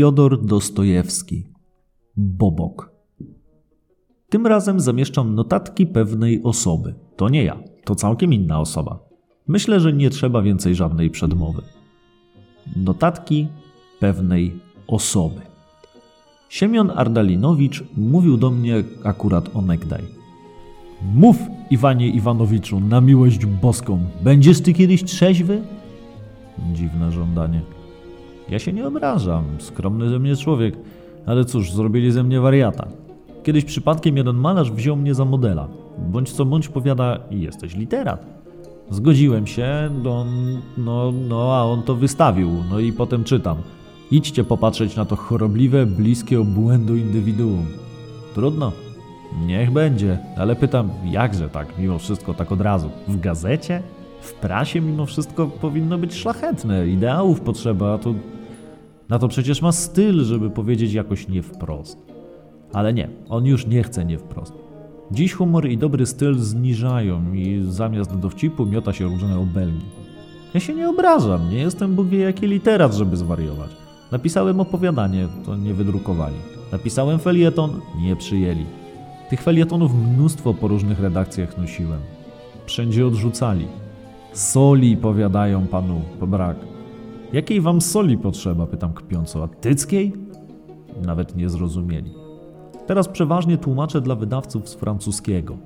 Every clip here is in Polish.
Fiodor Dostojewski. Bobok. Tym razem zamieszczam notatki pewnej osoby. To nie ja, to całkiem inna osoba. Myślę, że nie trzeba więcej żadnej przedmowy. Notatki pewnej osoby. Siemion Ardalinowicz mówił do mnie akurat onegdaj. Mów, Iwanie Iwanowiczu, na miłość boską, będziesz ty kiedyś trzeźwy? Dziwne żądanie. Ja się nie obrażam, skromny ze mnie człowiek, ale cóż, zrobili ze mnie wariata. Kiedyś przypadkiem jeden malarz wziął mnie za modela. Bądź co bądź powiada, jesteś literat. Zgodziłem się, no, no, no, a on to wystawił, no i potem czytam. Idźcie popatrzeć na to chorobliwe, bliskie obłędu indywiduum. Trudno. Niech będzie, ale pytam, jakże tak, mimo wszystko, tak od razu? W gazecie? W prasie mimo wszystko powinno być szlachetne, ideałów potrzeba, a to... Na to przecież ma styl, żeby powiedzieć jakoś nie wprost. Ale nie, on już nie chce nie wprost. Dziś humor i dobry styl zniżają i zamiast dowcipu miota się różne obelgi. Ja się nie obrażam, nie jestem Bóg wie jaki literat, żeby zwariować. Napisałem opowiadanie, to nie wydrukowali. Napisałem felieton, nie przyjęli. Tych felietonów mnóstwo po różnych redakcjach nosiłem. Wszędzie odrzucali. Soli, powiadają panu, brak. Jakiej wam soli potrzeba, pytam kpiąco, a tyckiej? Nawet nie zrozumieli. Teraz przeważnie tłumaczę dla wydawców z francuskiego.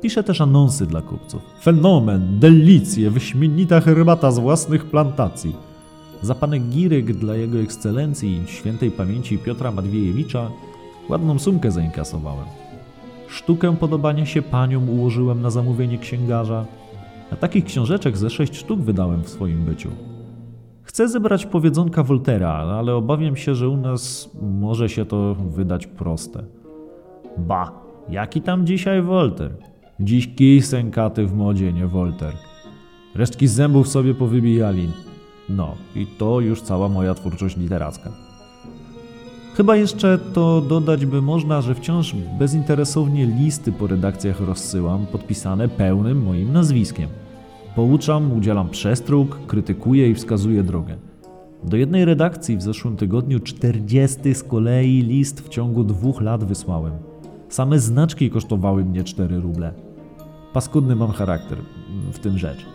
Piszę też anonsy dla kupców. Fenomen, delicje, wyśmienita herbata z własnych plantacji. Za panegiryk dla jego ekscelencji świętej pamięci Piotra Madwiejewicza ładną sumkę zainkasowałem. Sztukę podobania się paniom ułożyłem na zamówienie księgarza, a takich książeczek ze sześć sztuk wydałem w swoim byciu. Chcę zebrać powiedzonka Voltera, ale obawiam się, że u nas może się to wydać proste. Ba, jaki tam dzisiaj Wolter? Dziś kij sękaty w modzie, nie Wolter. Resztki zębów sobie powybijali. No, i to już cała moja twórczość literacka. Chyba jeszcze to dodać by można, że wciąż bezinteresownie listy po redakcjach rozsyłam, podpisane pełnym moim nazwiskiem. Pouczam, udzielam przestróg, krytykuję i wskazuję drogę. Do jednej redakcji w zeszłym tygodniu 40 z kolei list w ciągu dwóch lat wysłałem. Same znaczki kosztowały mnie 4 ruble. Paskudny mam charakter, w tym rzecz.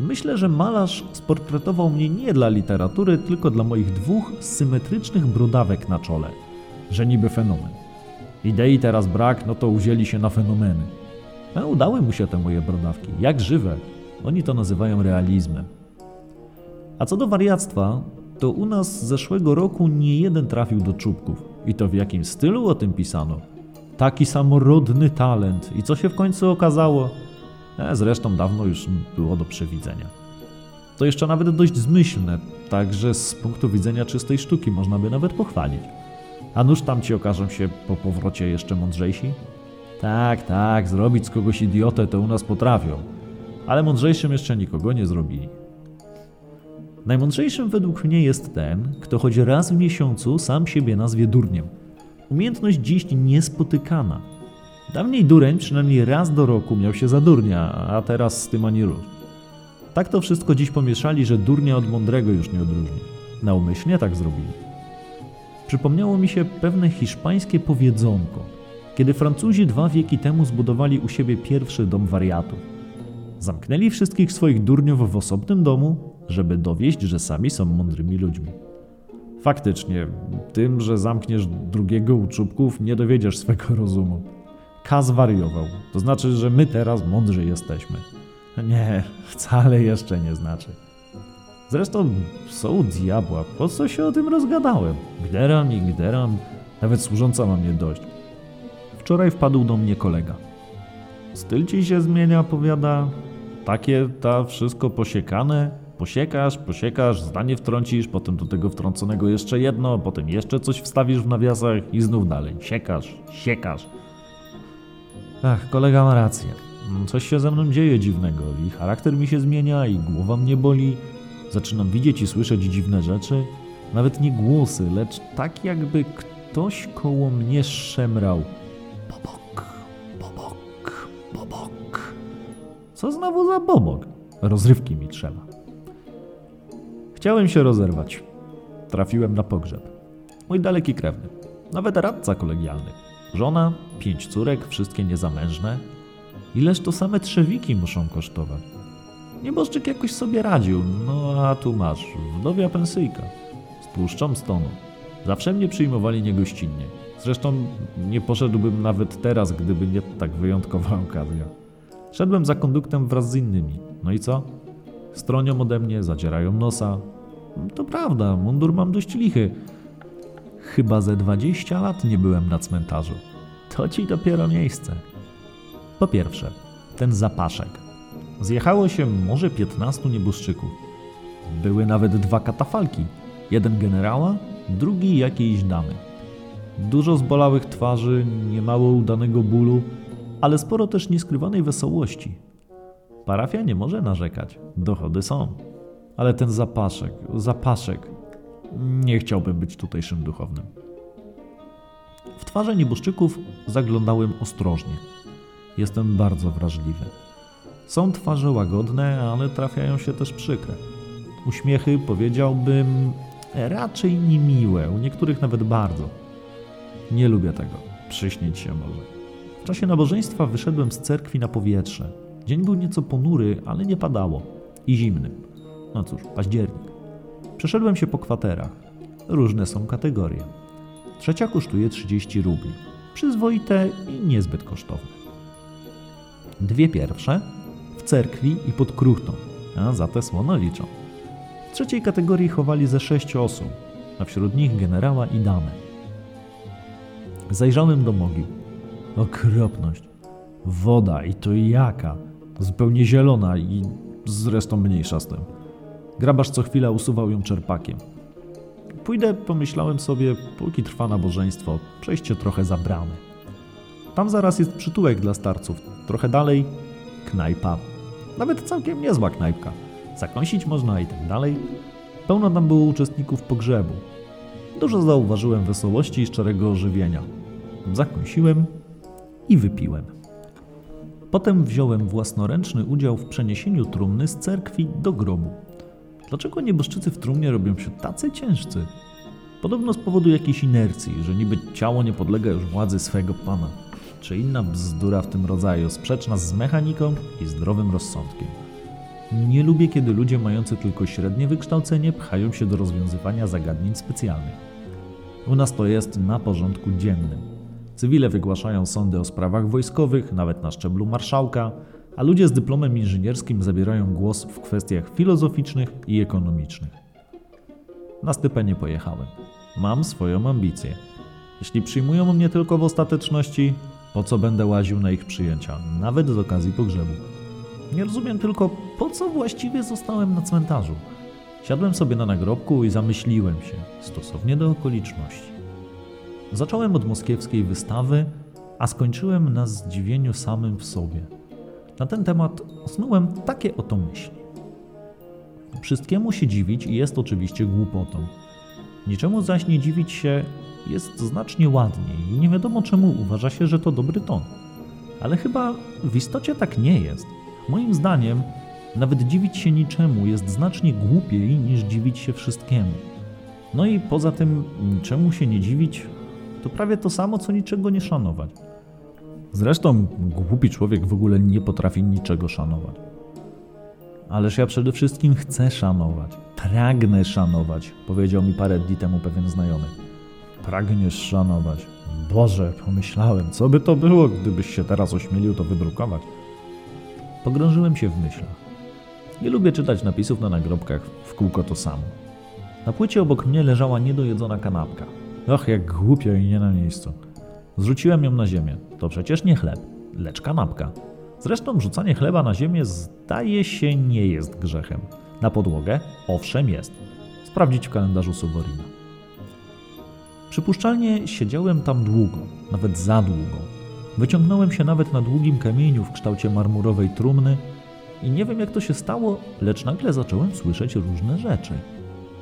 Myślę, że malarz sportretował mnie nie dla literatury, tylko dla moich dwóch symetrycznych brodawek na czole. Że niby fenomen. Idei teraz brak, no to uzięli się na fenomeny. Udały mu się te moje brodawki, jak żywe. Oni to nazywają realizmem. A co do wariactwa, to u nas z zeszłego roku nie jeden trafił do czubków. I to w jakim stylu o tym pisano? Taki samorodny talent. I co się w końcu okazało? E, zresztą dawno już było do przewidzenia. To jeszcze nawet dość zmyślne, także z punktu widzenia czystej sztuki można by nawet pochwalić. A nuż tam ci okażą się po powrocie jeszcze mądrzejsi? Tak, tak, zrobić z kogoś idiotę to u nas potrafią, ale mądrzejszym jeszcze nikogo nie zrobili. Najmądrzejszym według mnie jest ten, kto choć raz w miesiącu sam siebie nazwie durniem. Umiejętność dziś niespotykana. Dawniej dureń przynajmniej raz do roku miał się za durnia, a teraz z tym ani rusz. Tak to wszystko dziś pomieszali, że durnia od mądrego już nie odróżni. Naumyślnie tak zrobili. Przypomniało mi się pewne hiszpańskie powiedzonko, kiedy Francuzi dwa wieki temu zbudowali u siebie pierwszy dom wariatów. Zamknęli wszystkich swoich durniów w osobnym domu, żeby dowieść, że sami są mądrymi ludźmi. Faktycznie, tym, że zamkniesz drugiego u czubków, nie dowiedziesz swego rozumu. K zwariował. To znaczy, że my teraz mądrzy jesteśmy. Nie, wcale jeszcze nie znaczy. Zresztą są diabła, po co się o tym rozgadałem? Gderam i gderam, nawet służąca ma mnie dość. Wczoraj wpadł do mnie kolega. Styl ci się zmienia, powiada. Takie ta wszystko posiekane. Posiekasz, posiekasz, zdanie wtrącisz, potem do tego wtrąconego jeszcze jedno, potem jeszcze coś wstawisz w nawiasach i znów dalej. Siekasz, siekasz. Ach, kolega ma rację. Coś się ze mną dzieje dziwnego i charakter mi się zmienia i głowa mnie boli. Zaczynam widzieć i słyszeć dziwne rzeczy. Nawet nie głosy, lecz tak jakby ktoś koło mnie szemrał. Bobok. Co znowu za bobok? Rozrywki mi trzeba. Chciałem się rozerwać. trafiłem na pogrzeb. Mój daleki krewny, nawet radca kolegialny. Żona, pięć córek, wszystkie niezamężne. Ileż to same trzewiki muszą kosztować. Nieboszczyk jakoś sobie radził, no a tu masz, wdowia pensyjka. Spuszczam stonu. Zawsze mnie przyjmowali niegościnnie. Zresztą nie poszedłbym nawet teraz, gdyby nie tak wyjątkowa okazja. Szedłem za konduktem wraz z innymi. No i co? Stronią ode mnie, zadzierają nosa. To prawda, mundur mam dość lichy. Chyba ze 20 lat nie byłem na cmentarzu. To ci dopiero miejsce. Po pierwsze, ten zapaszek. Zjechało się może 15 nieboszczyków. Były nawet dwa katafalki. Jeden generała, drugi jakiejś damy. Dużo zbolałych twarzy, niemało udanego bólu, ale sporo też nieskrywanej wesołości. Parafia nie może narzekać, dochody są. Ale ten zapaszek, zapaszek. Nie chciałbym być tutejszym duchownym. W twarze nieboszczyków zaglądałem ostrożnie. Jestem bardzo wrażliwy. Są twarze łagodne, ale trafiają się też przykre. Uśmiechy, powiedziałbym, raczej niemiłe, u niektórych nawet bardzo. Nie lubię tego. Przyśnić się może. W czasie nabożeństwa wyszedłem z cerkwi na powietrze. Dzień był nieco ponury, ale nie padało. I zimny. No cóż, październik. Przeszedłem się po kwaterach. Różne są kategorie. Trzecia kosztuje 30 rubli. Przyzwoite i niezbyt kosztowne. Dwie pierwsze w cerkwi i pod kruchtą, a za te słono liczą. W trzeciej kategorii chowali ze sześć osób, a wśród nich generała i damę. Zajrzałem do mogił. Okropność. Woda i to jaka. Zupełnie zielona i zresztą mniejsza z tym. Grabarz co chwila usuwał ją czerpakiem. Pójdę, pomyślałem sobie, póki trwa nabożeństwo, przejście trochę za bramę. Tam zaraz jest przytułek dla starców. Trochę dalej knajpa. Nawet całkiem niezła knajpka. Zakąsić można i tak dalej. Pełno tam było uczestników pogrzebu. Dużo zauważyłem wesołości i szczerego ożywienia. Zakąsiłem i wypiłem. Potem wziąłem własnoręczny udział w przeniesieniu trumny z cerkwi do grobu. Dlaczego nieboszczycy w trumnie robią się tacy ciężcy? Podobno z powodu jakiejś inercji, że niby ciało nie podlega już władzy swego pana, czy inna bzdura w tym rodzaju, sprzeczna z mechaniką i zdrowym rozsądkiem. Nie lubię, kiedy ludzie mający tylko średnie wykształcenie pchają się do rozwiązywania zagadnień specjalnych. U nas to jest na porządku dziennym. Cywile wygłaszają sądy o sprawach wojskowych, nawet na szczeblu marszałka, a ludzie z dyplomem inżynierskim zabierają głos w kwestiach filozoficznych i ekonomicznych. Na stypę pojechałem. Mam swoją ambicję. Jeśli przyjmują mnie tylko w ostateczności, po co będę łaził na ich przyjęcia, nawet z okazji pogrzebu? Nie rozumiem tylko, po co właściwie zostałem na cmentarzu. Siadłem sobie na nagrobku i zamyśliłem się, stosownie do okoliczności. Zacząłem od moskiewskiej wystawy, a skończyłem na zdziwieniu samym w sobie. Na ten temat snułem takie oto myśli. Wszystkiemu się dziwić jest oczywiście głupotą. Niczemu zaś nie dziwić się jest znacznie ładniej i nie wiadomo czemu uważa się, że to dobry ton. Ale chyba w istocie tak nie jest. Moim zdaniem, nawet dziwić się niczemu jest znacznie głupiej niż dziwić się wszystkiemu. No i poza tym, niczemu się nie dziwić, to prawie to samo, co niczego nie szanować. Zresztą głupi człowiek w ogóle nie potrafi niczego szanować. Ależ ja przede wszystkim chcę szanować. Pragnę szanować, powiedział mi parę dni temu pewien znajomy. Pragniesz szanować. Boże, pomyślałem, co by to było, gdybyś się teraz ośmielił to wydrukować. Pogrążyłem się w myślach. Nie lubię czytać napisów na nagrobkach, w kółko to samo. Na płycie obok mnie leżała niedojedzona kanapka. Och, jak głupio i nie na miejscu. Zrzuciłem ją na ziemię. To przecież nie chleb, lecz kanapka. Zresztą rzucanie chleba na ziemię zdaje się nie jest grzechem. Na podłogę owszem jest. Sprawdzić w kalendarzu Suborina. Przypuszczalnie siedziałem tam długo, nawet za długo. Wyciągnąłem się nawet na długim kamieniu w kształcie marmurowej trumny i nie wiem jak to się stało, lecz nagle zacząłem słyszeć różne rzeczy.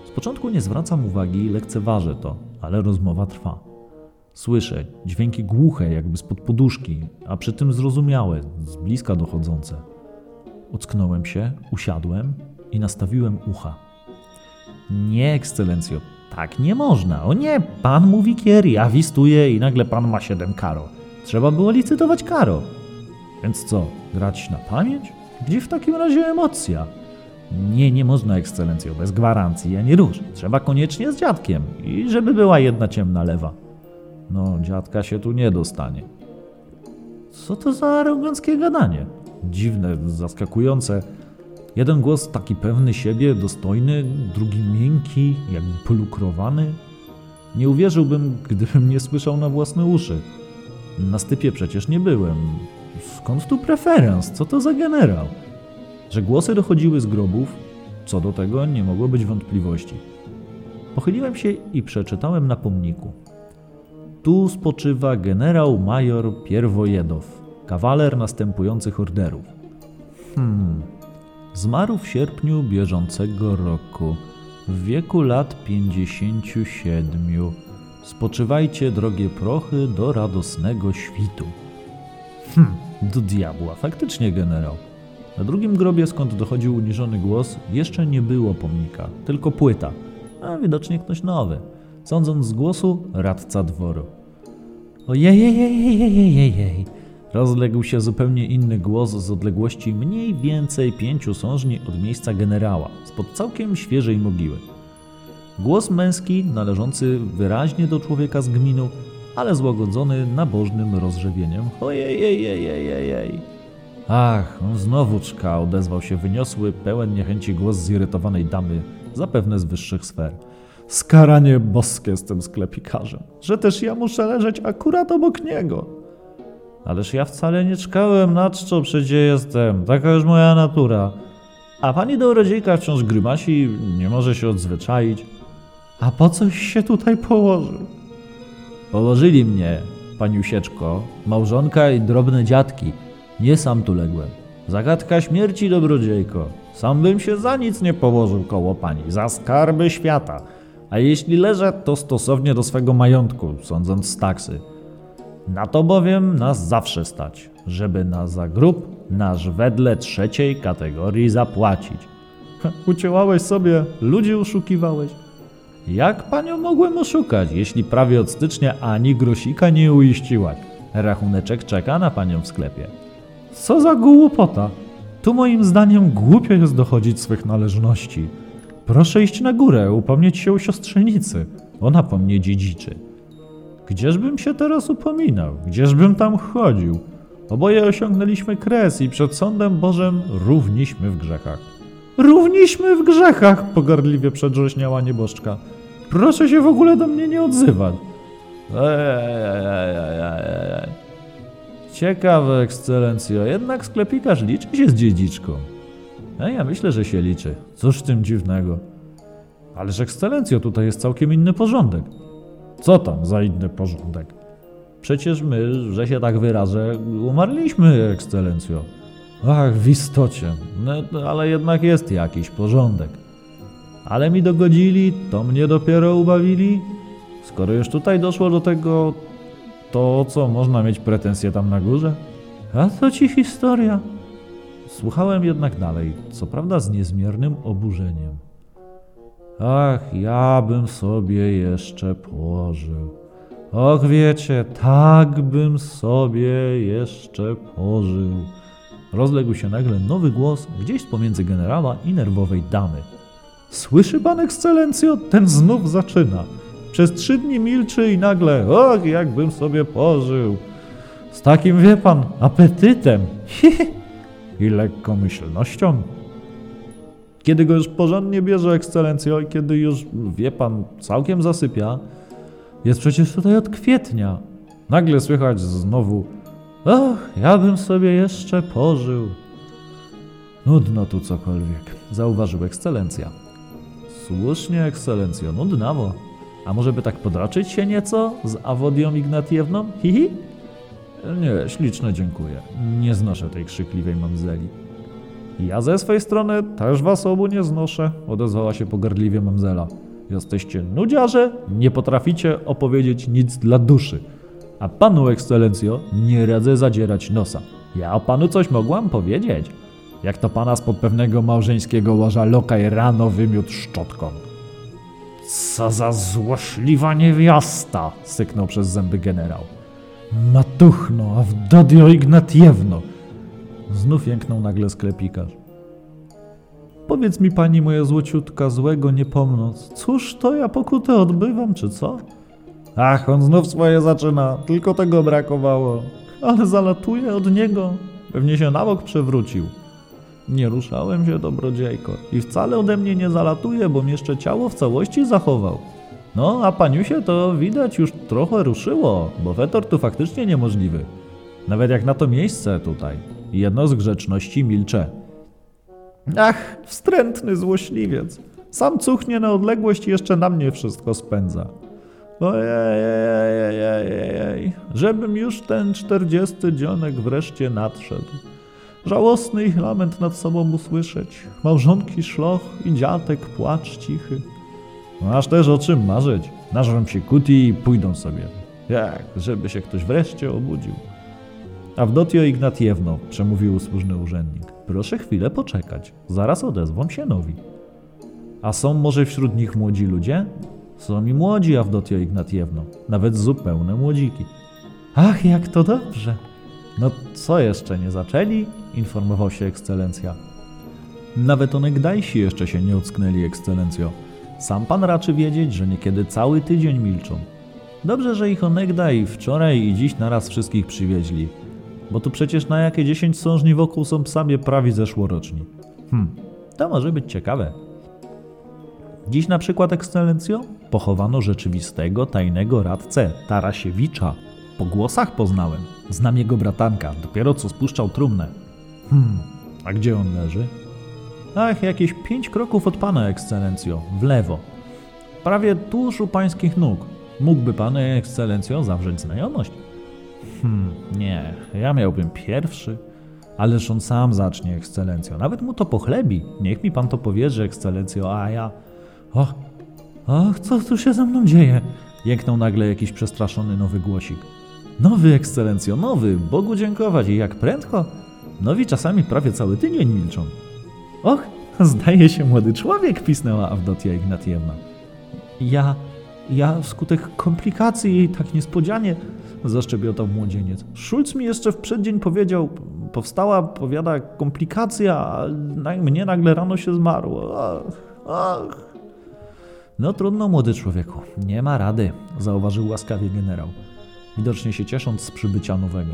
Z początku nie zwracam uwagi i lekceważę to, ale rozmowa trwa. Słyszę dźwięki głuche, jakby spod poduszki, a przy tym zrozumiałe, z bliska dochodzące. Ocknąłem się, usiadłem i nastawiłem ucha. Nie, ekscelencjo, Tak nie można. O nie, pan mówi kier, ja wistuję i nagle pan ma 7 karo. Trzeba było licytować karo. Więc co, grać na pamięć? Gdzie w takim razie emocja? Nie, nie można, ekscelencjo, bez gwarancji, ja nie róż. Trzeba koniecznie z dziadkiem i żeby była jedna ciemna lewa. No, dziadka się tu nie dostanie. Co to za aroganckie gadanie? Dziwne, zaskakujące. Jeden głos taki pewny siebie, dostojny, drugi miękki, jakby polukrowany. Nie uwierzyłbym, gdybym nie słyszał na własne uszy. Na stypie przecież nie byłem. Skąd tu preferens? Co to za generał? Że głosy dochodziły z grobów, co do tego nie mogło być wątpliwości. Pochyliłem się i przeczytałem na pomniku. Tu spoczywa generał major Pierwojedow, kawaler następujących orderów. Hmm. Zmarł w sierpniu bieżącego roku, w wieku lat 57. Spoczywajcie, drogie prochy, do radosnego świtu. Hmm, do diabła, faktycznie generał. Na drugim grobie, skąd dochodził uniżony głos, jeszcze nie było pomnika, tylko płyta, a widocznie ktoś nowy. Sądząc z głosu, radca dworu. Ojej, rozległ się zupełnie inny głos z odległości mniej więcej pięciu sążni od miejsca generała, spod całkiem świeżej mogiły. Głos męski, należący wyraźnie do człowieka z gminu, ale złagodzony nabożnym rozrzewieniem. Ojej, Ach, on znowu czka, odezwał się wyniosły, pełen niechęci głos zirytowanej damy, zapewne z wyższych sfer. Skaranie boskie tym sklepikarzem, że też ja muszę leżeć akurat obok niego. Ależ ja wcale nie czkałem, na czczo przecie jestem, taka już moja natura. A pani dobrodziejka wciąż grymasi, nie może się odzwyczaić. A po coś się tutaj położył? Położyli mnie, paniusieczko, małżonka i drobne dziadki. Nie sam tu ległem. Zagadka śmierci, dobrodziejko. Sam bym się za nic nie położył koło pani, za skarby świata. A jeśli leżę, to stosownie do swego majątku, sądząc z taksy. Na to bowiem nas zawsze stać, żeby na zagrób nasz wedle trzeciej kategorii zapłacić. Ucięłałeś sobie, ludzi oszukiwałeś. Jak panią mogłem oszukać, jeśli prawie od stycznia ani grosika nie uiściłaś? Rachuneczek czeka na panią w sklepie. Co za głupota! Tu moim zdaniem głupio jest dochodzić swych należności. Proszę iść na górę, upomnieć się u siostrzenicy. Ona po mnie dziedziczy. Gdzieżbym się teraz upominał? Gdzieżbym tam chodził? Oboje osiągnęliśmy kres i przed sądem Bożym równiśmy w grzechach. Równiśmy w grzechach! pogardliwie przedrześniała nieboszczka. Proszę się w ogóle do mnie nie odzywać. Ej, Ciekawe, ekscelencjo, jednak sklepikarz liczy się z dziedziczką. A ja myślę, że się liczy. Cóż w tym dziwnego. Ależ ekscelencjo, tutaj jest całkiem inny porządek. Co tam za inny porządek? Przecież my, że się tak wyrażę, umarliśmy, ekscelencjo. Ach, w istocie, no, ale jednak jest jakiś porządek. Ale mi dogodzili, to mnie dopiero ubawili. Skoro już tutaj doszło do tego, to co, można mieć pretensje tam na górze? A to ci historia. Słuchałem jednak dalej, co prawda z niezmiernym oburzeniem. Ach, ja bym sobie jeszcze położył. Och, wiecie, tak bym sobie jeszcze pożył. Rozległ się nagle nowy głos gdzieś pomiędzy generała i nerwowej damy. Słyszy pan, ekscelencjo? Ten znów zaczyna. Przez trzy dni milczy i nagle, och, jakbym sobie pożył. Z takim, wie pan, apetytem. I lekkomyślnością. Kiedy go już porządnie bierze, ekscelencjo, i kiedy już, wie pan, całkiem zasypia, jest przecież tutaj od kwietnia. Nagle słychać znowu, och, ja bym sobie jeszcze pożył. Nudno tu cokolwiek, zauważył ekscelencja. Słusznie, ekscelencjo, nudnawo. A może by tak podraczyć się nieco z Awodią Ignatiewną? Hihi? Nie, śliczne dziękuję. Nie znoszę tej krzykliwej mamzeli. Ja ze swojej strony też was obu nie znoszę, odezwała się pogardliwie mamzela. Jesteście nudziarze, nie potraficie opowiedzieć nic dla duszy. A panu, ekscelencjo, nie radzę zadzierać nosa. Ja o panu coś mogłam powiedzieć. Jak to pana spod pewnego małżeńskiego łoża lokaj rano wymiótł szczotką. Co za złośliwa niewiasta, syknął przez zęby generał. Matuchno, Awdodio Ignatiewno. Znów jęknął nagle sklepikarz. Powiedz mi pani moja złociutka, złego nie pomnąc, cóż to ja pokutę odbywam, czy co? Ach, on znów swoje zaczyna, tylko tego brakowało. Ale zalatuje od niego. Pewnie się na bok przewrócił. Nie ruszałem się, dobrodziejko, i wcale ode mnie nie zalatuje, bo jeszcze ciało w całości zachował. No, a paniusie to widać już trochę ruszyło, bo wetor tu faktycznie niemożliwy. Nawet jak na to miejsce tutaj. Jedno z grzeczności milczę. Ach, wstrętny złośliwiec. Sam cuchnie na odległość i jeszcze na mnie wszystko spędza. Ojej, żebym już ten czterdziesty dzionek wreszcie nadszedł. Żałosny ich lament nad sobą usłyszeć. Małżonki szloch i dziatek płacz cichy. Masz też o czym marzyć. Nażrą się kuti i pójdą sobie. Jak, żeby się ktoś wreszcie obudził. Awdotio Ignatiewno, przemówił usłużny urzędnik. Proszę chwilę poczekać. Zaraz odezwą się nowi. A są może wśród nich młodzi ludzie? Są i młodzi, Awdotio Ignatiewno. Nawet zupełne młodziki. Ach, jak to dobrze. No co jeszcze nie zaczęli? Informował się ekscelencja. Nawet onegdajsi jeszcze się nie ocknęli, ekscelencjo. Sam pan raczy wiedzieć, że niekiedy cały tydzień milczą. Dobrze, że ich onegdaj wczoraj i dziś naraz wszystkich przywieźli. Bo tu przecież na jakie dziesięć sążni wokół są sami prawi zeszłoroczni. Hm, to może być ciekawe. Dziś na przykład, ekscelencjo, pochowano rzeczywistego tajnego radcę Tarasiewicza. Po głosach poznałem. Znam jego bratanka, dopiero co spuszczał trumnę. Hmm, a gdzie on leży? Ach, jakieś pięć kroków od pana, ekscelencjo, w lewo. Prawie tuż u pańskich nóg. Mógłby pan, ekscelencjo, zawrzeć znajomość? Hmm, nie, ja miałbym pierwszy. Ależ on sam zacznie, ekscelencjo. Nawet mu to pochlebi. Niech mi pan to powierzy, ekscelencjo, a ja... Och, co tu się ze mną dzieje? Jęknął nagle jakiś przestraszony nowy głosik. Nowy, ekscelencjo, nowy, Bogu dziękować i jak prędko. Nowi czasami prawie cały tydzień milczą. Och, zdaje się młody człowiek, pisnęła Awdotia Ignatiewna. Ja, ja wskutek komplikacji tak niespodzianie, zaszczebiotał młodzieniec. Szulc mi jeszcze w przeddzień powiedział, powstała, powiada, komplikacja, a mnie nagle rano się zmarło. Ach, ach. No trudno, młody człowieku, nie ma rady, zauważył łaskawie generał, widocznie się ciesząc z przybycia nowego.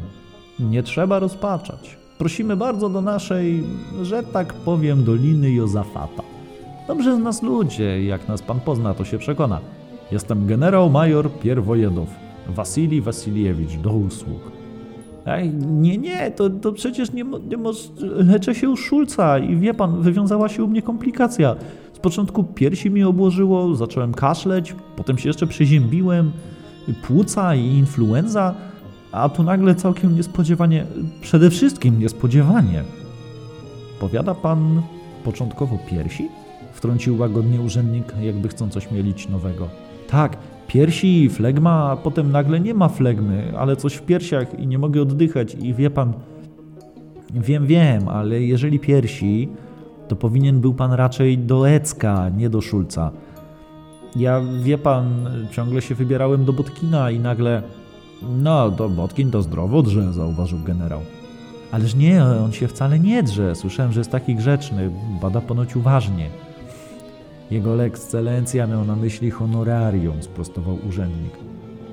Nie trzeba rozpaczać. Prosimy bardzo do naszej, że tak powiem, Doliny Jozafata. Dobrze z nas ludzie, jak nas pan pozna, to się przekona. Jestem generał major Pierwojedow, Wasilij Wasiliewicz, do usług. Ej, nie, nie, to, to przecież nie, nie moż... Leczę się u Szulca i wie pan, wywiązała się u mnie komplikacja. Z początku piersi mi obłożyło, zacząłem kaszleć, potem się jeszcze przeziębiłem, płuca i influenza, a tu nagle całkiem niespodziewanie, przede wszystkim niespodziewanie. Powiada pan początkowo piersi? Wtrącił łagodnie urzędnik, jakby chcąc ośmielić nowego. Tak, piersi flegma, a potem nagle nie ma flegmy, ale coś w piersiach i nie mogę oddychać i wie pan... Wiem, wiem, ale jeżeli piersi, to powinien był pan raczej do Ecka, nie do Szulca. Ja, wie pan, ciągle się wybierałem do Botkina i nagle... No, to Botkin to zdrowo drze, zauważył generał. Ależ nie, on się wcale nie drze. Słyszałem, że jest taki grzeczny, bada ponoć uważnie. Jego ekscelencja miał na myśli honorarium, sprostował urzędnik.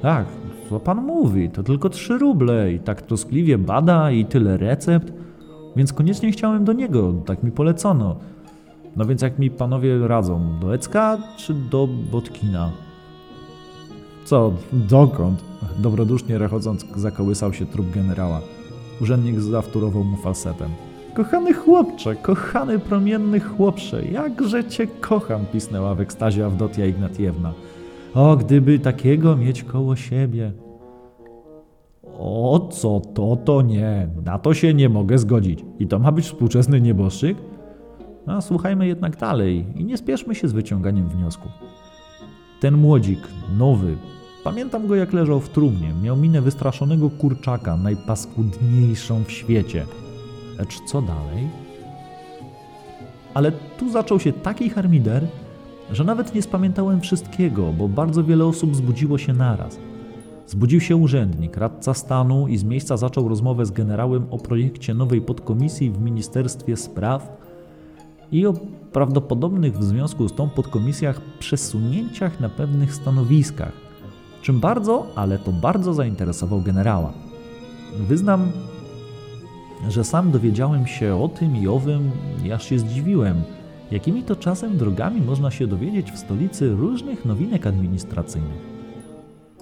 Tak, co pan mówi, to tylko trzy ruble i tak troskliwie bada i tyle recept, więc koniecznie chciałem do niego, tak mi polecono. No więc jak mi panowie radzą, do Ecka czy do Botkina? Co, dokąd? Dobrodusznie rechodząc zakołysał się trup generała. Urzędnik zawtórował mu falsetem. Kochany chłopcze, kochany promienny chłopcze, jakże cię kocham, pisnęła w ekstazie Awdotia Ignatiewna. O, gdyby takiego mieć koło siebie. O co to, to nie, na to się nie mogę zgodzić. I to ma być współczesny nieboszczyk? A słuchajmy jednak dalej i nie spieszmy się z wyciąganiem wniosków. Ten młodzik, nowy, pamiętam go jak leżał w trumnie, miał minę wystraszonego kurczaka, najpaskudniejszą w świecie – Lecz co dalej? Ale tu zaczął się taki harmider, że nawet nie spamiętałem wszystkiego, bo bardzo wiele osób zbudziło się naraz. Zbudził się urzędnik, radca stanu i z miejsca zaczął rozmowę z generałem o projekcie nowej podkomisji w Ministerstwie Spraw i o prawdopodobnych w związku z tą podkomisjach przesunięciach na pewnych stanowiskach, czym bardzo, ale to bardzo zainteresował generała. Wyznam, że sam dowiedziałem się o tym i owym i aż się zdziwiłem, jakimi to czasem drogami można się dowiedzieć w stolicy różnych nowinek administracyjnych.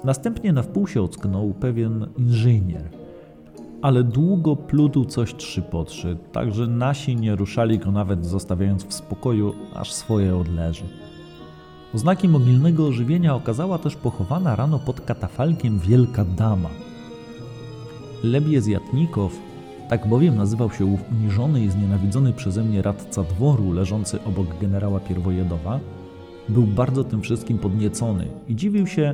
Następnie na wpół się ocknął pewien inżynier, ale długo plutł coś trzy po trzy, tak że nasi nie ruszali go nawet zostawiając w spokoju, aż swoje odleży. Oznaki mogilnego ożywienia okazała też pochowana rano pod katafalkiem wielka dama. Lebiez Jatnikow, tak bowiem nazywał się ów uniżony i znienawidzony przeze mnie radca dworu leżący obok generała Pierwojedowa, był bardzo tym wszystkim podniecony i dziwił się,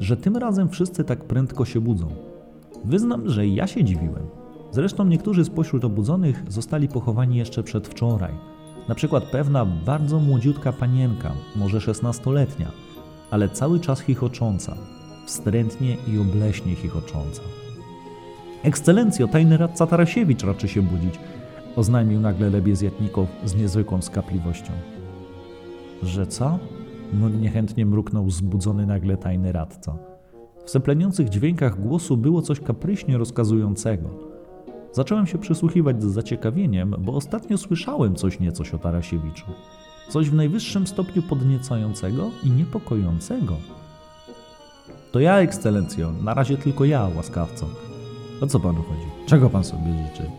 że tym razem wszyscy tak prędko się budzą. Wyznam, że ja się dziwiłem. Zresztą niektórzy spośród obudzonych zostali pochowani jeszcze przedwczoraj. Na przykład pewna bardzo młodziutka panienka, może szesnastoletnia, ale cały czas chichocząca, wstrętnie i obleśnie chichocząca. Ekscelencjo, tajny radca Tarasiewicz raczy się budzić, oznajmił nagle Lebiezjatnikow z niezwykłą skapliwością. Że co? Niechętnie mruknął zbudzony nagle tajny radca. W sepleniących dźwiękach głosu było coś kapryśnie rozkazującego. Zacząłem się przysłuchiwać z zaciekawieniem, bo ostatnio słyszałem coś niecoś o Tarasiewiczu. Coś w najwyższym stopniu podniecającego i niepokojącego. To ja, ekscelencjo, na razie tylko ja, łaskawco. O co panu chodzi? Czego pan sobie życzy?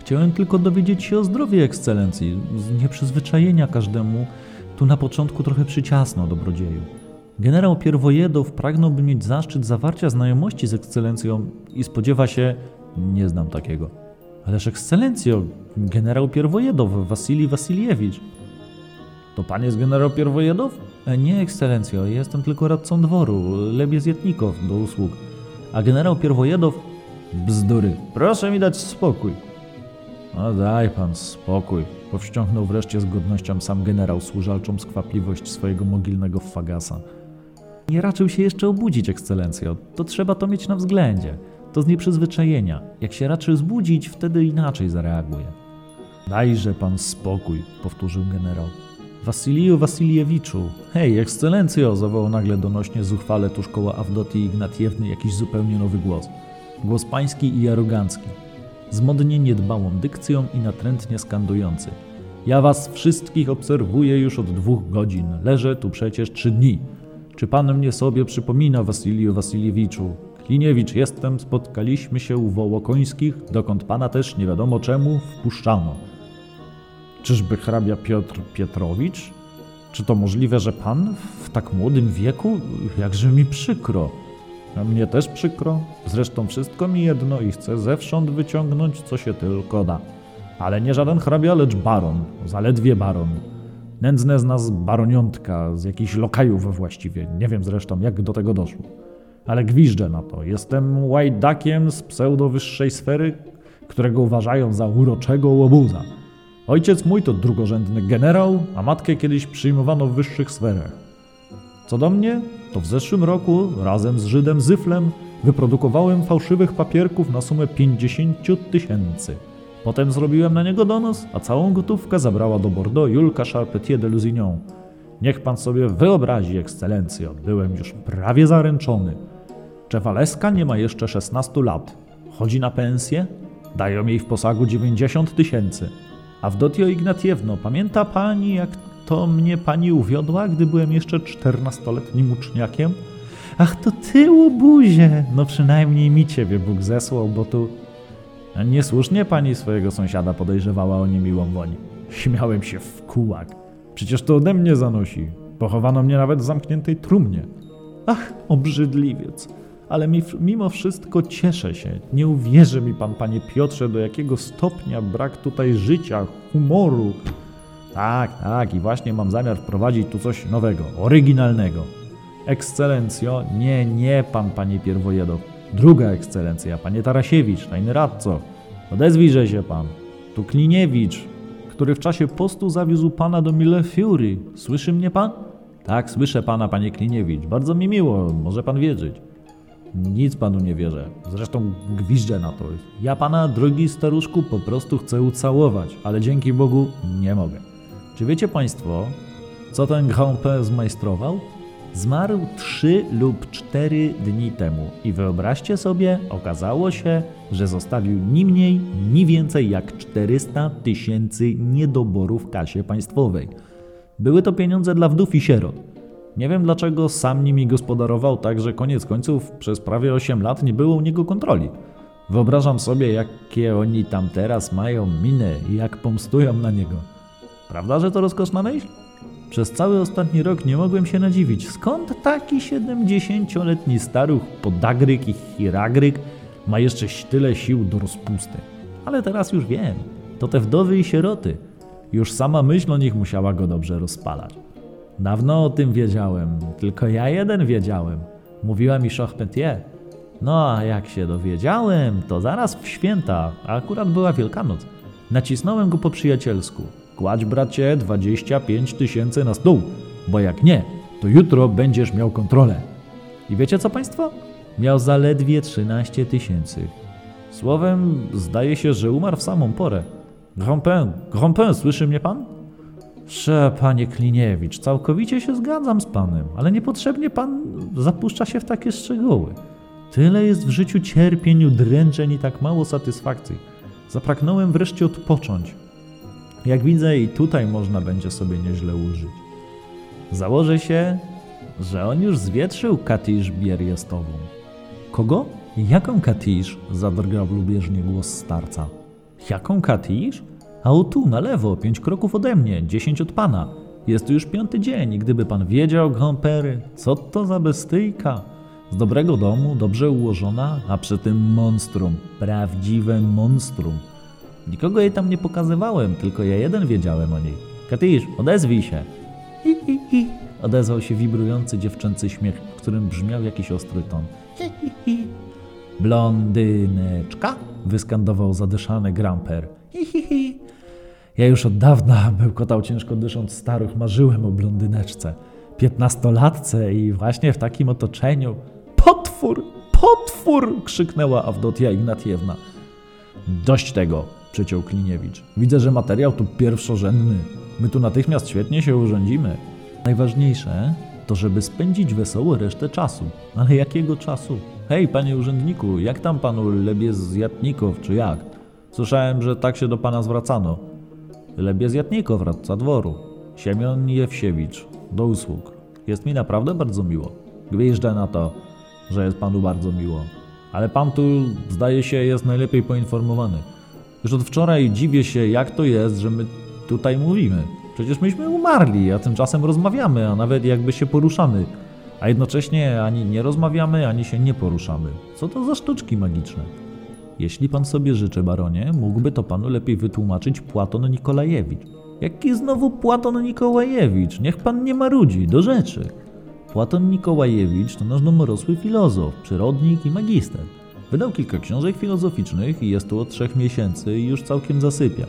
Chciałem tylko dowiedzieć się o zdrowiu ekscelencji, z nieprzyzwyczajenia każdemu tu na początku trochę przyciasno, dobrodzieju. Generał Pierwojedow pragnąłby mieć zaszczyt zawarcia znajomości z ekscelencją i spodziewa się... Nie znam takiego. Ależ ekscelencjo, generał Pierwojedow, Wasilij Wasiliewicz. To pan jest generał Pierwojedow? E, nie, ekscelencjo, jestem tylko radcą dworu, Lebie Zjetnikow, do usług. A generał Pierwojedow... Bzdury, proszę mi dać spokój. No daj pan spokój, powściągnął wreszcie z godnością sam generał służalczą skwapliwość swojego mogilnego fagasa. Nie raczył się jeszcze obudzić, ekscelencjo. To trzeba to mieć na względzie. To z nieprzyzwyczajenia. Jak się raczy zbudzić, wtedy inaczej zareaguje. Dajże pan spokój, powtórzył generał. Wasiliju Wasiliewiczu. Hej, ekscelencjo, zawołał nagle donośnie zuchwale tuż koło Awdotii Ignatiewny jakiś zupełnie nowy głos. Głos pański i arogancki z modnie niedbałą dykcją i natrętnie skandujący. Ja was wszystkich obserwuję już od dwóch godzin. Leżę tu przecież trzy dni. Czy pan mnie sobie przypomina, Wasiliju Wasiliewiczu? Kliniewicz jestem, spotkaliśmy się u Wołokońskich, dokąd pana też nie wiadomo czemu wpuszczano. Czyżby hrabia Piotr Pietrowicz? Czy to możliwe, że pan w tak młodym wieku? Jakże mi przykro. A mnie też przykro. Zresztą wszystko mi jedno i chcę zewsząd wyciągnąć, co się tylko da. Ale nie żaden hrabia, lecz baron. Zaledwie baron. Nędzne z nas baroniątka, z jakichś lokajów właściwie. Nie wiem zresztą, jak do tego doszło. Ale gwiżdżę na to. Jestem łajdakiem z pseudo-wyższej sfery, którego uważają za uroczego łobuza. Ojciec mój to drugorzędny generał, a matkę kiedyś przyjmowano w wyższych sferach. Co do mnie, to w zeszłym roku razem z Żydem Zyflem wyprodukowałem fałszywych papierków na sumę 50 tysięcy. Potem zrobiłem na niego donos, a całą gotówkę zabrała do Bordeaux Julka Charpentier de Lusignan. Niech pan sobie wyobrazi, ekscelencjo, byłem już prawie zaręczony. Czewaleska nie ma jeszcze 16 lat. Chodzi na pensję? Dają jej w posagu 90 tysięcy. A w Dotio Ignatiewno, pamięta pani, jak to mnie pani uwiodła, gdy byłem jeszcze czternastoletnim uczniakiem? Ach, to ty, łobuzie! No przynajmniej mi ciebie Bóg zesłał, bo tu... Niesłusznie pani swojego sąsiada podejrzewała o niemiłą woń. Śmiałem się w kułak. Przecież to ode mnie zanosi. Pochowano mnie nawet w zamkniętej trumnie. Ach, obrzydliwiec. Ale mimo wszystko cieszę się. Nie uwierzy mi pan, panie Piotrze, do jakiego stopnia brak tutaj życia, humoru, tak, tak, i właśnie mam zamiar wprowadzić tu coś nowego, oryginalnego. Ekscelencjo, nie, nie pan, panie Pierwojedow. Druga ekscelencja, panie Tarasiewicz, tajny radco. Odezwijże się pan. Tu Kliniewicz. który w czasie postu zawiózł pana do Mille Fury. Słyszy mnie pan? Tak, słyszę pana, panie Kliniewicz. Bardzo mi miło, może pan wierzyć. Nic panu nie wierzę. Zresztą gwiżdżę na to. Ja pana, drogi staruszku, po prostu chcę ucałować, ale dzięki Bogu nie mogę. Czy wiecie państwo, co ten Grand-Père zmajstrował? Zmarł 3 lub 4 dni temu i wyobraźcie sobie, okazało się, że zostawił ni mniej, ni więcej jak 400 tysięcy niedoborów w kasie państwowej. Były to pieniądze dla wdów i sierot. Nie wiem dlaczego sam nimi gospodarował tak, że koniec końców przez prawie 8 lat nie było u niego kontroli. Wyobrażam sobie, jakie oni tam teraz mają miny i jak pomstują na niego. Prawda, że to rozkoszna myśl? Przez cały ostatni rok nie mogłem się nadziwić, skąd taki 70-letni staruch podagryk i chiragryk ma jeszcze tyle sił do rozpusty. Ale teraz już wiem, to te wdowy i sieroty. Już sama myśl o nich musiała go dobrze rozpalać. Dawno o tym wiedziałem, tylko ja jeden wiedziałem. Mówiła mi Charpentier. No a jak się dowiedziałem, to zaraz w święta, a akurat była Wielkanoc, nacisnąłem go po przyjacielsku. Kładź bracie 25 tysięcy na stół, bo jak nie, to jutro będziesz miał kontrolę. I wiecie co państwo? Miał zaledwie 13 tysięcy. Słowem, zdaje się, że umarł w samą porę. Grand-Pin, Grand-Pin, słyszy mnie pan? Sze, panie Kliniewicz, całkowicie się zgadzam z panem, ale niepotrzebnie pan zapuszcza się w takie szczegóły. Tyle jest w życiu cierpień, udręczeń i tak mało satysfakcji. Zapragnąłem wreszcie odpocząć. Jak widzę, i tutaj można będzie sobie nieźle użyć. Założę się, że on już zwietrzył Katisz Bierjestową. Kogo? Jaką Katisz? zadrgał lubieżnie głos starca. Jaką Katisz? A o tu, na lewo, pięć kroków ode mnie, dziesięć od pana. Jest tu już piąty dzień i gdyby pan wiedział, Gompery, co to za bestyjka. Z dobrego domu, dobrze ułożona, a przy tym monstrum, prawdziwe monstrum. Nikogo jej tam nie pokazywałem, tylko ja jeden wiedziałem o niej. Katysz, odezwij się. Hi, hi, hi. Odezwał się wibrujący dziewczęcy śmiech, w którym brzmiał jakiś ostry ton. Hi, hi, hi. Blondyneczka? Wyskandował zadyszany Gramper. Hi, hi, hi. Ja już od dawna, bełkotał ciężko dysząc staruch, marzyłem o blondyneczce. Piętnastolatce i właśnie w takim otoczeniu. Potwór! Potwór! krzyknęła Awdotia Ignatiewna. Dość tego, przeciął Kliniewicz. Widzę, że materiał tu pierwszorzędny. My tu natychmiast świetnie się urządzimy. Najważniejsze to, żeby spędzić wesoło resztę czasu. Ale jakiego czasu? Hej, panie urzędniku, jak tam panu Lebiezjatnikow, czy jak? Słyszałem, że tak się do pana zwracano. Lebiezjatnikow, radca dworu. Siemion Jewsiewicz. Do usług. Jest mi naprawdę bardzo miło. Gwieżdżę na to, że jest panu bardzo miło. Ale pan tu, zdaje się, jest najlepiej poinformowany. Już od wczoraj dziwię się, jak to jest, że my tutaj mówimy. Przecież myśmy umarli, a tymczasem rozmawiamy, a nawet jakby się poruszamy. A jednocześnie ani nie rozmawiamy, ani się nie poruszamy. Co to za sztuczki magiczne? Jeśli pan sobie życzy, baronie, mógłby to panu lepiej wytłumaczyć Płaton Nikolajewicz. Jaki znowu Płaton Nikołajewicz? Niech pan nie marudzi, do rzeczy. Płaton Nikołajewicz to nasz domorosły filozof, przyrodnik i magister. Wydał kilka książek filozoficznych i jest tu od trzech miesięcy i już całkiem zasypia.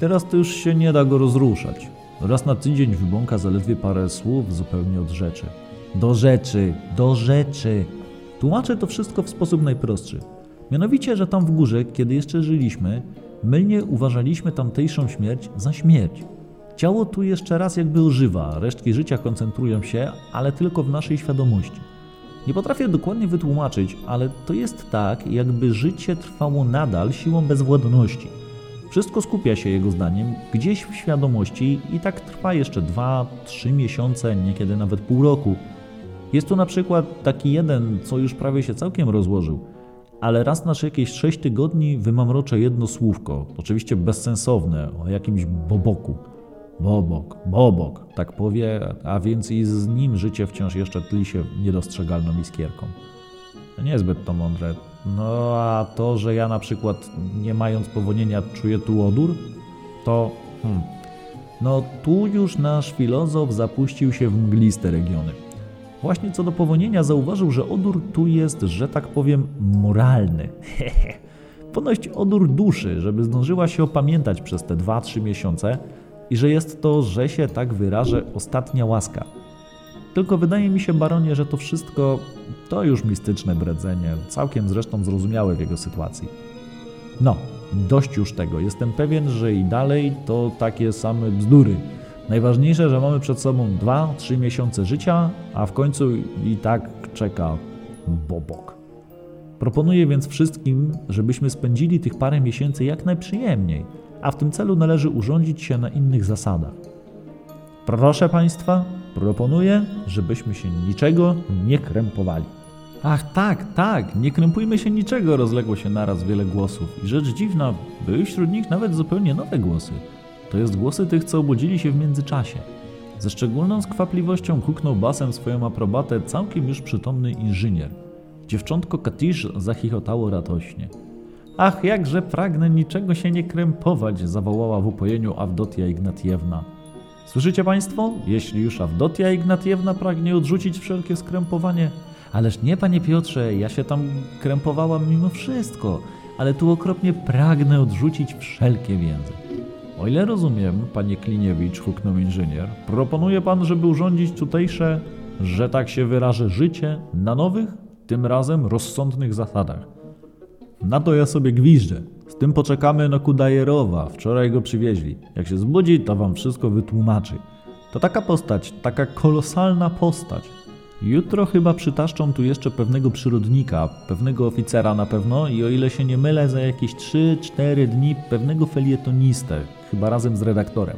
Teraz to już się nie da go rozruszać. Raz na tydzień wybąka zaledwie parę słów zupełnie od rzeczy. Do rzeczy, do rzeczy. Tłumaczę to wszystko w sposób najprostszy. Mianowicie, że tam w górze, kiedy jeszcze żyliśmy, mylnie uważaliśmy tamtejszą śmierć za śmierć. Ciało tu jeszcze raz jakby ożywa, resztki życia koncentrują się, ale tylko w naszej świadomości. Nie potrafię dokładnie wytłumaczyć, ale to jest tak, jakby życie trwało nadal siłą bezwładności. Wszystko skupia się jego zdaniem gdzieś w świadomości i tak trwa jeszcze dwa, trzy miesiące, niekiedy nawet pół roku. Jest tu na przykład taki jeden, co już prawie się całkiem rozłożył, ale raz na jakieś sześć tygodni wymamroczę jedno słówko, oczywiście bezsensowne, o jakimś boboku. Bobok, bobok, tak powie, a więc i z nim życie wciąż jeszcze tli się niedostrzegalną iskierką. Niezbyt to mądre. No a to, że ja na przykład nie mając powonienia czuję tu odór, to hmm, no tu już nasz filozof zapuścił się w mgliste regiony. Właśnie co do powonienia zauważył, że odór tu jest, że tak powiem, moralny. Ponoć odór duszy, żeby zdążyła się opamiętać przez te 2-3 miesiące i że jest to, że się tak wyrażę, ostatnia łaska. Tylko wydaje mi się, baronie, że to wszystko to już mistyczne bredzenie, całkiem zresztą zrozumiałe w jego sytuacji. No, dość już tego. Jestem pewien, że i dalej to takie same bzdury. Najważniejsze, że mamy przed sobą 2-3 miesiące życia, a w końcu i tak czeka Bobok. Proponuję więc wszystkim, żebyśmy spędzili tych parę miesięcy jak najprzyjemniej, a w tym celu należy urządzić się na innych zasadach. Proszę Państwa, proponuję, żebyśmy się niczego nie krępowali. Ach tak, tak, nie krępujmy się niczego, rozległo się naraz wiele głosów. I rzecz dziwna, były wśród nich nawet zupełnie nowe głosy. To jest głosy tych, co obudzili się w międzyczasie. Ze szczególną skwapliwością huknął basem swoją aprobatę całkiem już przytomny inżynier. Dziewczątko Katisz zachichotało radośnie. Ach, jakże pragnę niczego się nie krępować, zawołała w upojeniu Awdotia Ignatiewna. Słyszycie Państwo? Jeśli już Awdotia Ignatiewna pragnie odrzucić wszelkie skrępowanie, ależ nie, Panie Piotrze, ja się tam krępowałam mimo wszystko, ale tu okropnie pragnę odrzucić wszelkie więzy. O ile rozumiem, Panie Kliniewicz, huknął inżynier, proponuje Pan, żeby urządzić tutejsze, że tak się wyrażę, życie na nowych, tym razem rozsądnych zasadach. Na to ja sobie gwiżdżę. Z tym poczekamy na Kudajerowa. Wczoraj go przywieźli. Jak się zbudzi, to wam wszystko wytłumaczy. To taka postać, taka kolosalna postać. Jutro chyba przytaszczą tu jeszcze pewnego przyrodnika, pewnego oficera na pewno i o ile się nie mylę, za jakieś 3-4 dni pewnego felietonistę, chyba razem z redaktorem.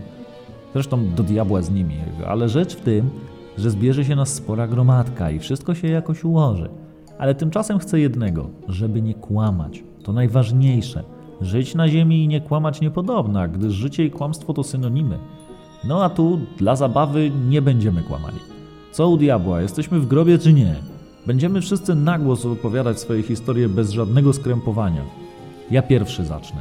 Zresztą do diabła z nimi, ale rzecz w tym, że zbierze się nas spora gromadka i wszystko się jakoś ułoży. Ale tymczasem chcę jednego, żeby nie kłamać. To najważniejsze. Żyć na ziemi i nie kłamać niepodobna, gdyż życie i kłamstwo to synonimy. No a tu dla zabawy nie będziemy kłamali. Co u diabła, jesteśmy w grobie czy nie? Będziemy wszyscy na głos opowiadać swoje historie bez żadnego skrępowania. Ja pierwszy zacznę.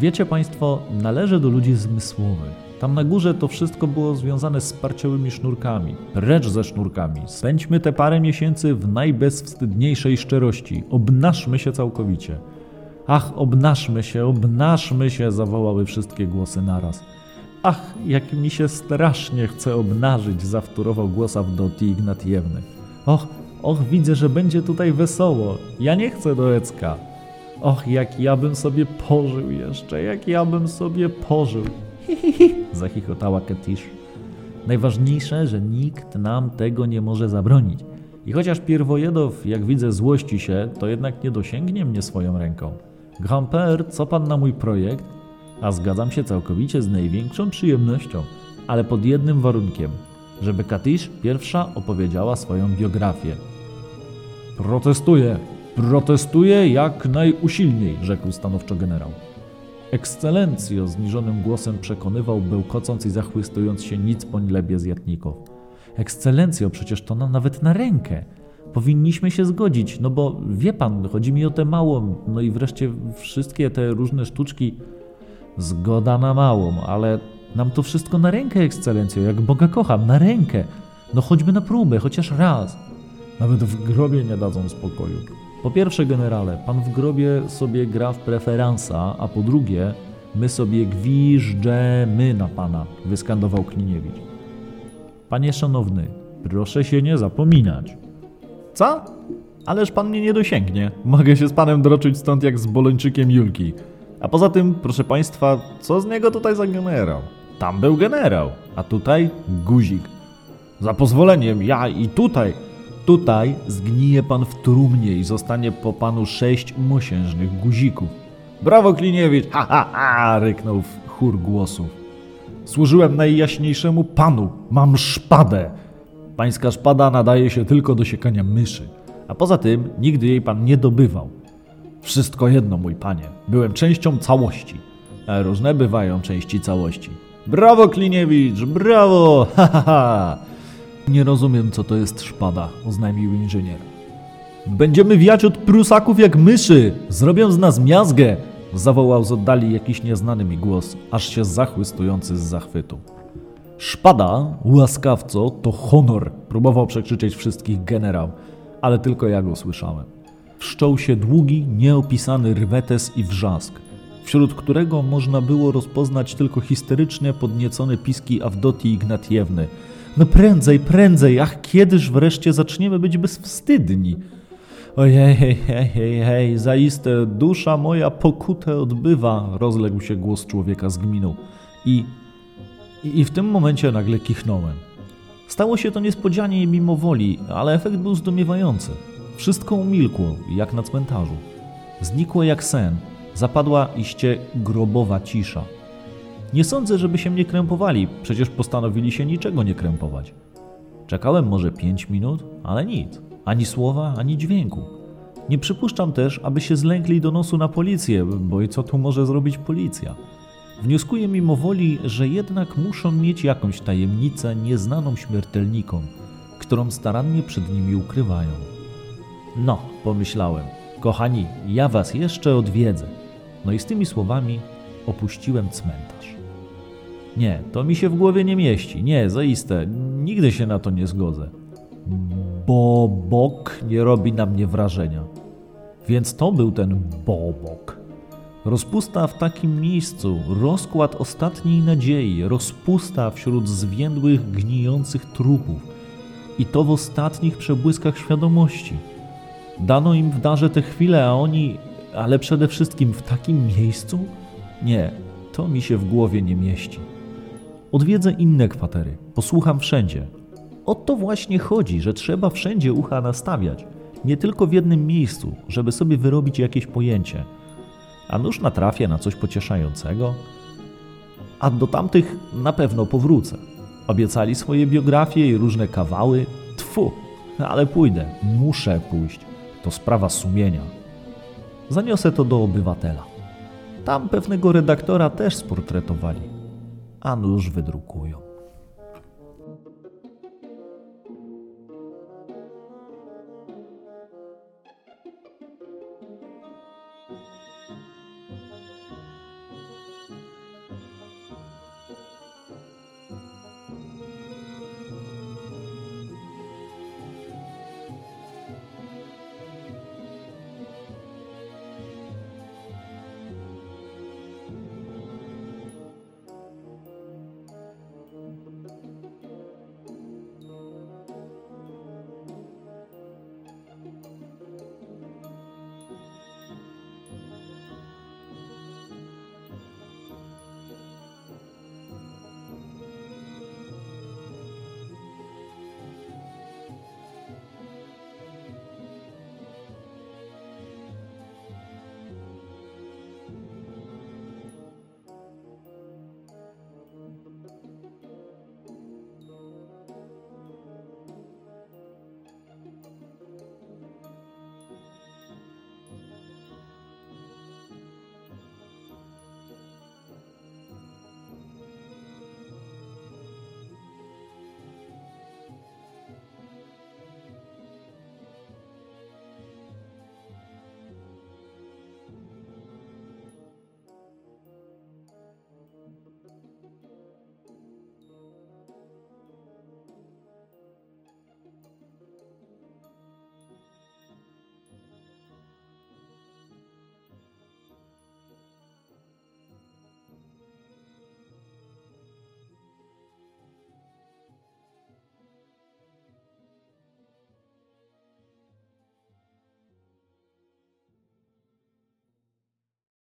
Wiecie Państwo, należę do ludzi zmysłowych. Tam na górze to wszystko było związane z parciołymi sznurkami. Precz ze sznurkami. Spędźmy te parę miesięcy w najbezwstydniejszej szczerości. Obnaszmy się całkowicie. Ach, obnaszmy się, obnaszmy się, zawołały wszystkie głosy naraz. Ach, jak mi się strasznie chce obnażyć, zawtórował głos Awdoti Ignatiewny. Och, och, widzę, że będzie tutaj wesoło. Ja nie chcę do Ecka. Och, jak ja bym sobie pożył jeszcze, jak ja bym sobie pożył. Hi, hi, hi, zachichotała Ketisz. Najważniejsze, że nikt nam tego nie może zabronić. I chociaż Pierwojedow, jak widzę, złości się, to jednak nie dosięgnie mnie swoją ręką. Grand-père, co pan na mój projekt? A zgadzam się całkowicie z największą przyjemnością, ale pod jednym warunkiem, żeby Katisz pierwsza opowiedziała swoją biografię. Protestuję, protestuję jak najusilniej, rzekł stanowczo generał. Ekscelencjo, zniżonym głosem przekonywał, bełkocąc i zachwystując się nic poń lebie z jatników. Ekscelencjo, przecież to nam nawet na rękę. Powinniśmy się zgodzić, no bo wie pan, chodzi mi o tę małą, no i wreszcie wszystkie te różne sztuczki. Zgoda na małą, ale nam to wszystko na rękę, ekscelencjo, jak Boga kocham, na rękę. No choćby na próbę, chociaż raz. Nawet w grobie nie dadzą spokoju. Po pierwsze, generale, pan w grobie sobie gra w preferansa, a po drugie, my sobie gwiżdżemy na pana, wyskandował Kliniewicz. Panie szanowny, proszę się nie zapominać. Co? Ależ pan mnie nie dosięgnie. Mogę się z panem droczyć stąd jak z bolończykiem Julki. A poza tym, proszę państwa, co z niego tutaj za generał? Tam był generał, a tutaj guzik. Za pozwoleniem, ja i tutaj. Tutaj zgnije pan w trumnie i zostanie po panu sześć mosiężnych guzików. Brawo, Kliniewicz! Ha, ha, ha! ryknął w chór głosów. Służyłem najjaśniejszemu panu. Mam szpadę. Pańska szpada nadaje się tylko do siekania myszy. A poza tym nigdy jej pan nie dobywał. Wszystko jedno, mój panie. Byłem częścią całości. A różne bywają części całości. Brawo, Kliniewicz! Brawo! Ha, ha, ha! Nie rozumiem, co to jest szpada, oznajmił inżynier. Będziemy wiać od prusaków jak myszy! Zrobią z nas miazgę! Zawołał z oddali jakiś nieznany mi głos, aż się zachwystujący z zachwytu. Szpada, łaskawco, to honor! Próbował przekrzyczeć wszystkich generał, ale tylko ja go słyszałem. wszczął się długi, nieopisany rwetes i wrzask, wśród którego można było rozpoznać tylko histerycznie podniecone piski Awdotii Ignatiewny. No prędzej, prędzej, ach kiedyż wreszcie zaczniemy być bezwstydni? Ojej, hej, hej, hej, zaiste dusza moja pokutę odbywa, rozległ się głos człowieka z gminą. I, i, I w tym momencie nagle kichnąłem. Stało się to niespodzianie i mimo woli, ale efekt był zdumiewający. Wszystko umilkło, jak na cmentarzu. Znikło jak sen. Zapadła iście grobowa cisza. Nie sądzę, żeby się mnie krępowali, przecież postanowili się niczego nie krępować. Czekałem może pięć minut, ale nic. Ani słowa, ani dźwięku. Nie przypuszczam też, aby się zlękli donosu na policję, bo i co tu może zrobić policja? Wnioskuję mimowoli, że jednak muszą mieć jakąś tajemnicę nieznaną śmiertelnikom, którą starannie przed nimi ukrywają. No, pomyślałem, kochani, ja was jeszcze odwiedzę. No i z tymi słowami opuściłem cmentarz. Nie, to mi się w głowie nie mieści. Nie, zaiste, nigdy się na to nie zgodzę. Bo bok nie robi na mnie wrażenia. Więc to był ten bobok. Rozpusta w takim miejscu, rozkład ostatniej nadziei, rozpusta wśród zwiędłych, gnijących trupów. I to w ostatnich przebłyskach świadomości. Dano im w darze te chwile, a oni, ale przede wszystkim w takim miejscu? Nie, to mi się w głowie nie mieści. Odwiedzę inne kwatery, posłucham wszędzie. O to właśnie chodzi, że trzeba wszędzie ucha nastawiać, nie tylko w jednym miejscu, żeby sobie wyrobić jakieś pojęcie. A nuż natrafię na coś pocieszającego? A do tamtych na pewno powrócę. Obiecali swoje biografie i różne kawały. Tfu, ale pójdę, muszę pójść. To sprawa sumienia. Zaniosę to do obywatela. Tam pewnego redaktora też sportretowali, a nuż wydrukują.